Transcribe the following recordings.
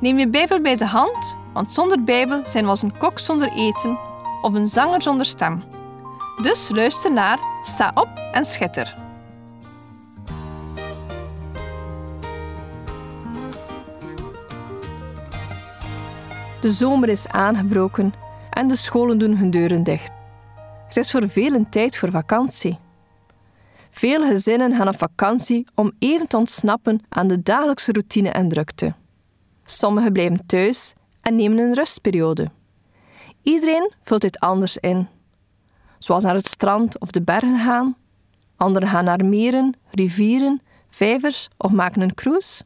Neem je Bijbel bij de hand, want zonder Bijbel zijn we als een kok zonder eten of een zanger zonder stem. Dus luister naar, sta op en schitter. De zomer is aangebroken en de scholen doen hun deuren dicht. Het is voor velen tijd voor vakantie. Veel gezinnen gaan op vakantie om even te ontsnappen aan de dagelijkse routine en drukte. Sommigen blijven thuis en nemen een rustperiode. Iedereen vult dit anders in. Zoals naar het strand of de bergen gaan. Anderen gaan naar meren, rivieren, vijvers of maken een cruise.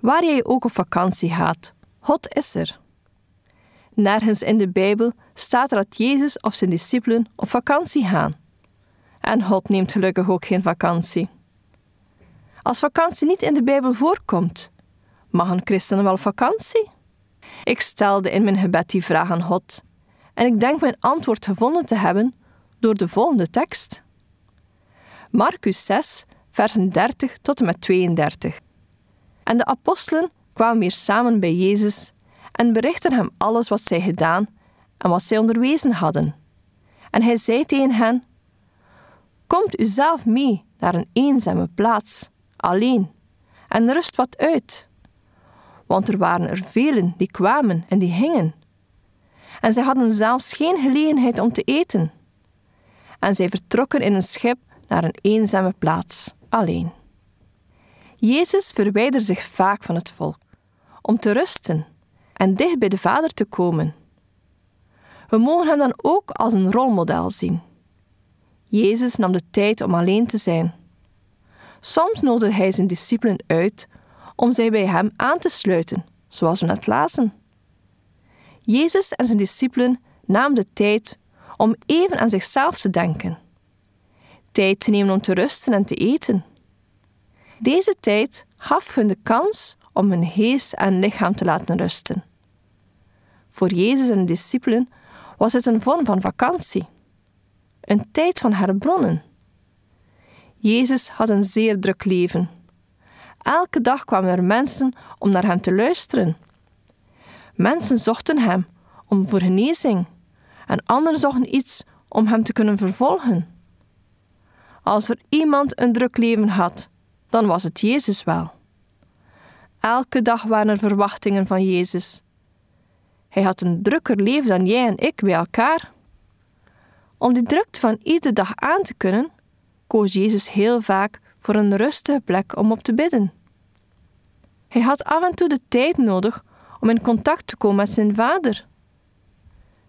Waar jij ook op vakantie gaat, God is er. Nergens in de Bijbel staat er dat Jezus of zijn discipelen op vakantie gaan. En God neemt gelukkig ook geen vakantie. Als vakantie niet in de Bijbel voorkomt, mag een christen wel vakantie? Ik stelde in mijn gebed die vraag aan God en ik denk mijn antwoord gevonden te hebben door de volgende tekst. Marcus 6, versen 30 tot en met 32. En de apostelen kwamen weer samen bij Jezus en berichtten hem alles wat zij gedaan en wat zij onderwezen hadden. En hij zei tegen hen: Komt u zelf mee naar een eenzame plaats, alleen, en rust wat uit. Want er waren er velen die kwamen en die hingen. En zij hadden zelfs geen gelegenheid om te eten. En zij vertrokken in een schip naar een eenzame plaats, alleen. Jezus verwijderde zich vaak van het volk, om te rusten en dicht bij de Vader te komen. We mogen hem dan ook als een rolmodel zien. Jezus nam de tijd om alleen te zijn. Soms nodigde hij zijn discipelen uit om zij bij hem aan te sluiten, zoals we net lazen. Jezus en zijn discipelen namen de tijd om even aan zichzelf te denken. Tijd te nemen om te rusten en te eten. Deze tijd gaf hun de kans om hun geest en lichaam te laten rusten. Voor Jezus en de discipelen was het een vorm van vakantie, een tijd van herbronnen. Jezus had een zeer druk leven. Elke dag kwamen er mensen om naar hem te luisteren. Mensen zochten hem om voor genezing en anderen zochten iets om hem te kunnen vervolgen. Als er iemand een druk leven had, dan was het Jezus wel. Elke dag waren er verwachtingen van Jezus. Hij had een drukker leven dan jij en ik bij elkaar. Om die drukte van iedere dag aan te kunnen, koos Jezus heel vaak voor een rustige plek om op te bidden. Hij had af en toe de tijd nodig om in contact te komen met zijn vader.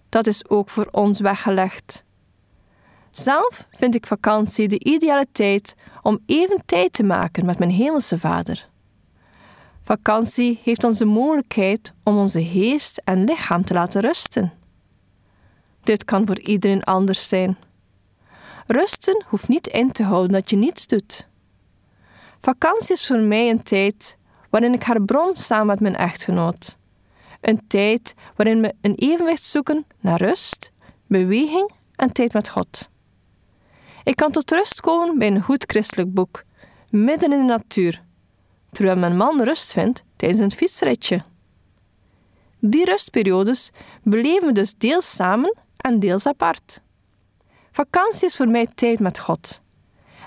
Dat is ook voor ons weggelegd. Zelf vind ik vakantie de ideale tijd om even tijd te maken met mijn hemelse vader. Vakantie heeft ons de mogelijkheid om onze geest en lichaam te laten rusten. Dit kan voor iedereen anders zijn. Rusten hoeft niet in te houden dat je niets doet. Vakantie is voor mij een tijd waarin ik herbron samen met mijn echtgenoot. Een tijd waarin we een evenwicht zoeken naar rust, beweging en tijd met God. Ik kan tot rust komen bij een goed christelijk boek, midden in de natuur, terwijl mijn man rust vindt tijdens een fietsritje. Die rustperiodes beleven we dus deels samen en deels apart. Vakantie is voor mij tijd met God.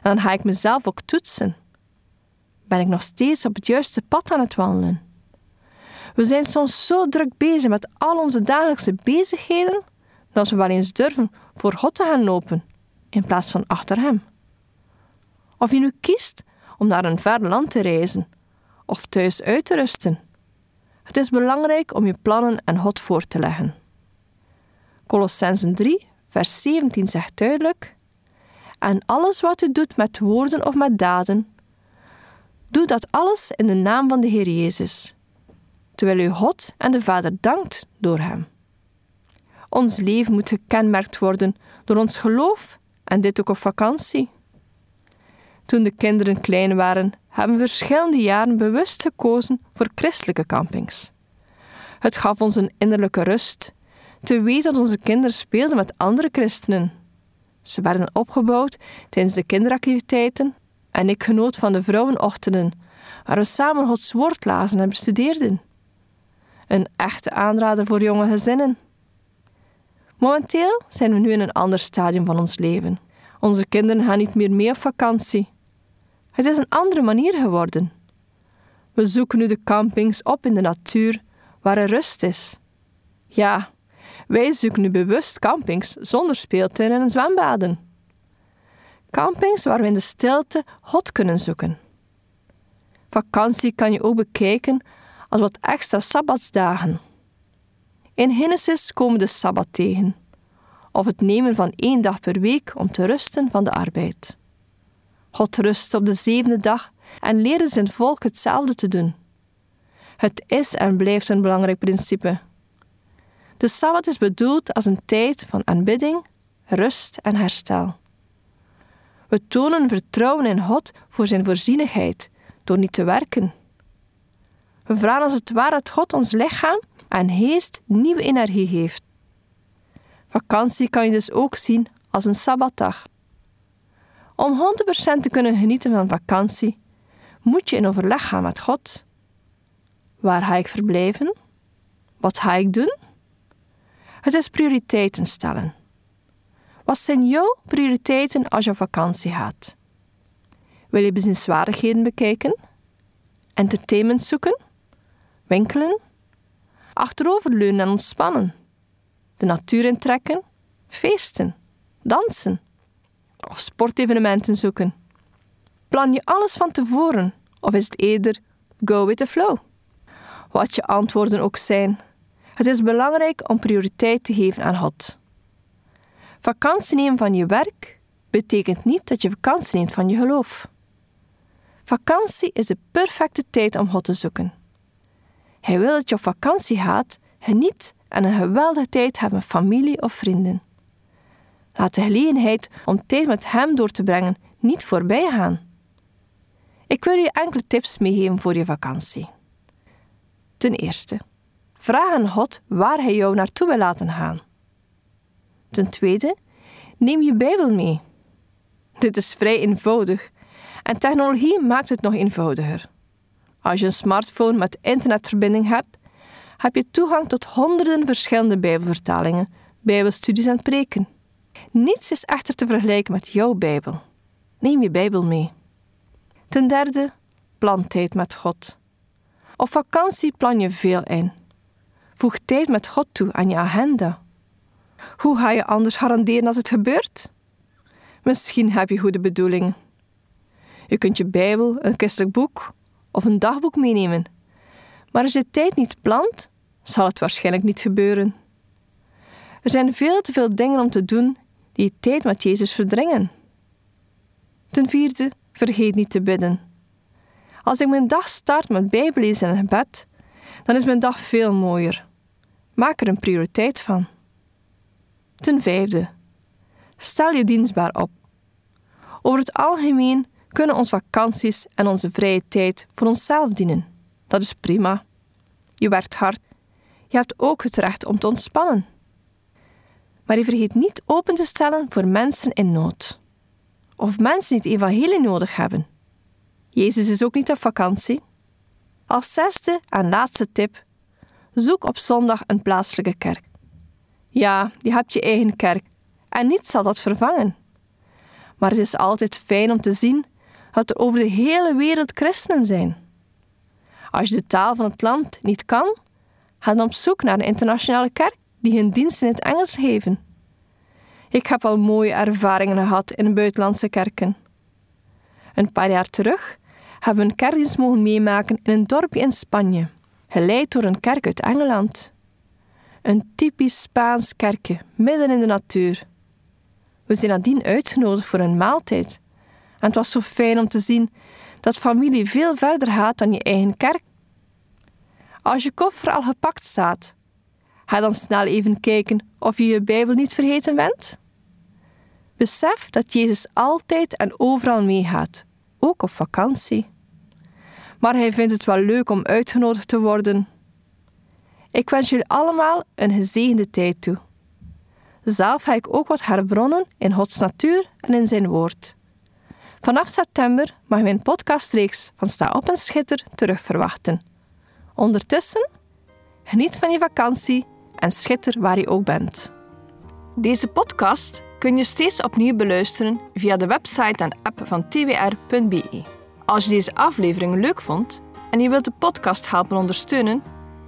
En dan ga ik mezelf ook toetsen. Ben ik nog steeds op het juiste pad aan het wandelen? We zijn soms zo druk bezig met al onze dagelijkse bezigheden dat we wel eens durven voor God te gaan lopen in plaats van achter Hem. Of je nu kiest om naar een ver land te reizen of thuis uit te rusten. Het is belangrijk om je plannen aan God voor te leggen. Colossensen 3, vers 17 zegt duidelijk: En alles wat u doet met woorden of met daden, Doe dat alles in de naam van de Heer Jezus, terwijl u God en de Vader dankt door Hem. Ons leven moet gekenmerkt worden door ons geloof en dit ook op vakantie. Toen de kinderen klein waren, hebben we verschillende jaren bewust gekozen voor christelijke campings. Het gaf ons een innerlijke rust, te weten dat onze kinderen speelden met andere christenen. Ze werden opgebouwd tijdens de kinderactiviteiten en ik genoot van de vrouwenochtenden, waar we samen Gods woord lazen en bestudeerden. Een echte aanrader voor jonge gezinnen. Momenteel zijn we nu in een ander stadium van ons leven. Onze kinderen gaan niet meer mee op vakantie. Het is een andere manier geworden. We zoeken nu de campings op in de natuur waar er rust is. Ja, wij zoeken nu bewust campings zonder speeltuinen en zwembaden. Campings waar we in de stilte God kunnen zoeken. Vakantie kan je ook bekijken als wat extra sabbatsdagen. In Genesis komen de sabbat tegen, of het nemen van één dag per week om te rusten van de arbeid. God rust op de zevende dag en leerde zijn volk hetzelfde te doen. Het is en blijft een belangrijk principe. De Sabbat is bedoeld als een tijd van aanbidding, rust en herstel. We tonen vertrouwen in God voor zijn voorzienigheid door niet te werken. We vragen als het ware dat God ons lichaam en geest nieuwe energie geeft. Vakantie kan je dus ook zien als een sabbatdag. Om 100% te kunnen genieten van vakantie, moet je in overleg gaan met God. Waar ga ik verblijven? Wat ga ik doen? Het is prioriteiten stellen. Wat zijn jouw prioriteiten als je op vakantie gaat? Wil je bezienswaardigheden bekijken? Entertainment zoeken? Winkelen? Achteroverleunen en ontspannen? De natuur intrekken? Feesten? Dansen? Of sportevenementen zoeken? Plan je alles van tevoren of is het eerder go with the flow? Wat je antwoorden ook zijn, het is belangrijk om prioriteit te geven aan God. Vakantie nemen van je werk betekent niet dat je vakantie neemt van je geloof. Vakantie is de perfecte tijd om God te zoeken. Hij wil dat je op vakantie gaat, geniet en een geweldige tijd hebben met familie of vrienden. Laat de gelegenheid om tijd met Hem door te brengen niet voorbij gaan. Ik wil je enkele tips meegeven voor je vakantie. Ten eerste, vraag aan God waar Hij jou naartoe wil laten gaan. Ten tweede, neem je Bijbel mee. Dit is vrij eenvoudig en technologie maakt het nog eenvoudiger. Als je een smartphone met internetverbinding hebt, heb je toegang tot honderden verschillende Bijbelvertalingen, Bijbelstudies en preken. Niets is echter te vergelijken met jouw Bijbel. Neem je Bijbel mee. Ten derde, plan tijd met God. Op vakantie plan je veel in. Voeg tijd met God toe aan je agenda. Hoe ga je anders garanderen als het gebeurt? Misschien heb je goede bedoelingen. Je kunt je Bijbel, een christelijk boek of een dagboek meenemen. Maar als je tijd niet plant, zal het waarschijnlijk niet gebeuren. Er zijn veel te veel dingen om te doen die je tijd met Jezus verdringen. Ten vierde, vergeet niet te bidden. Als ik mijn dag start met bijbelezen en gebed, dan is mijn dag veel mooier. Maak er een prioriteit van. Ten vijfde, stel je dienstbaar op. Over het algemeen kunnen onze vakanties en onze vrije tijd voor onszelf dienen. Dat is prima. Je werkt hard. Je hebt ook het recht om te ontspannen. Maar je vergeet niet open te stellen voor mensen in nood. Of mensen die evangelie nodig hebben. Jezus is ook niet op vakantie. Als zesde en laatste tip: zoek op zondag een plaatselijke kerk. Ja, je hebt je eigen kerk en niets zal dat vervangen. Maar het is altijd fijn om te zien dat er over de hele wereld christenen zijn. Als je de taal van het land niet kan, ga dan op zoek naar een internationale kerk die hun diensten in het Engels geven. Ik heb al mooie ervaringen gehad in buitenlandse kerken. Een paar jaar terug hebben we een kerkdienst mogen meemaken in een dorpje in Spanje, geleid door een kerk uit Engeland. Een typisch Spaans kerkje, midden in de natuur. We zijn nadien uitgenodigd voor een maaltijd. En het was zo fijn om te zien dat familie veel verder gaat dan je eigen kerk? Als je koffer al gepakt staat, ga dan snel even kijken of je je Bijbel niet vergeten bent. Besef dat Jezus altijd en overal meegaat, ook op vakantie. Maar hij vindt het wel leuk om uitgenodigd te worden. Ik wens jullie allemaal een gezegende tijd toe. Zelf ga ik ook wat herbronnen in Gods natuur en in zijn woord. Vanaf september mag mijn podcastreeks van Sta op en Schitter terug verwachten. Ondertussen, geniet van je vakantie en schitter waar je ook bent. Deze podcast kun je steeds opnieuw beluisteren via de website en app van twr.be. Als je deze aflevering leuk vond en je wilt de podcast helpen ondersteunen,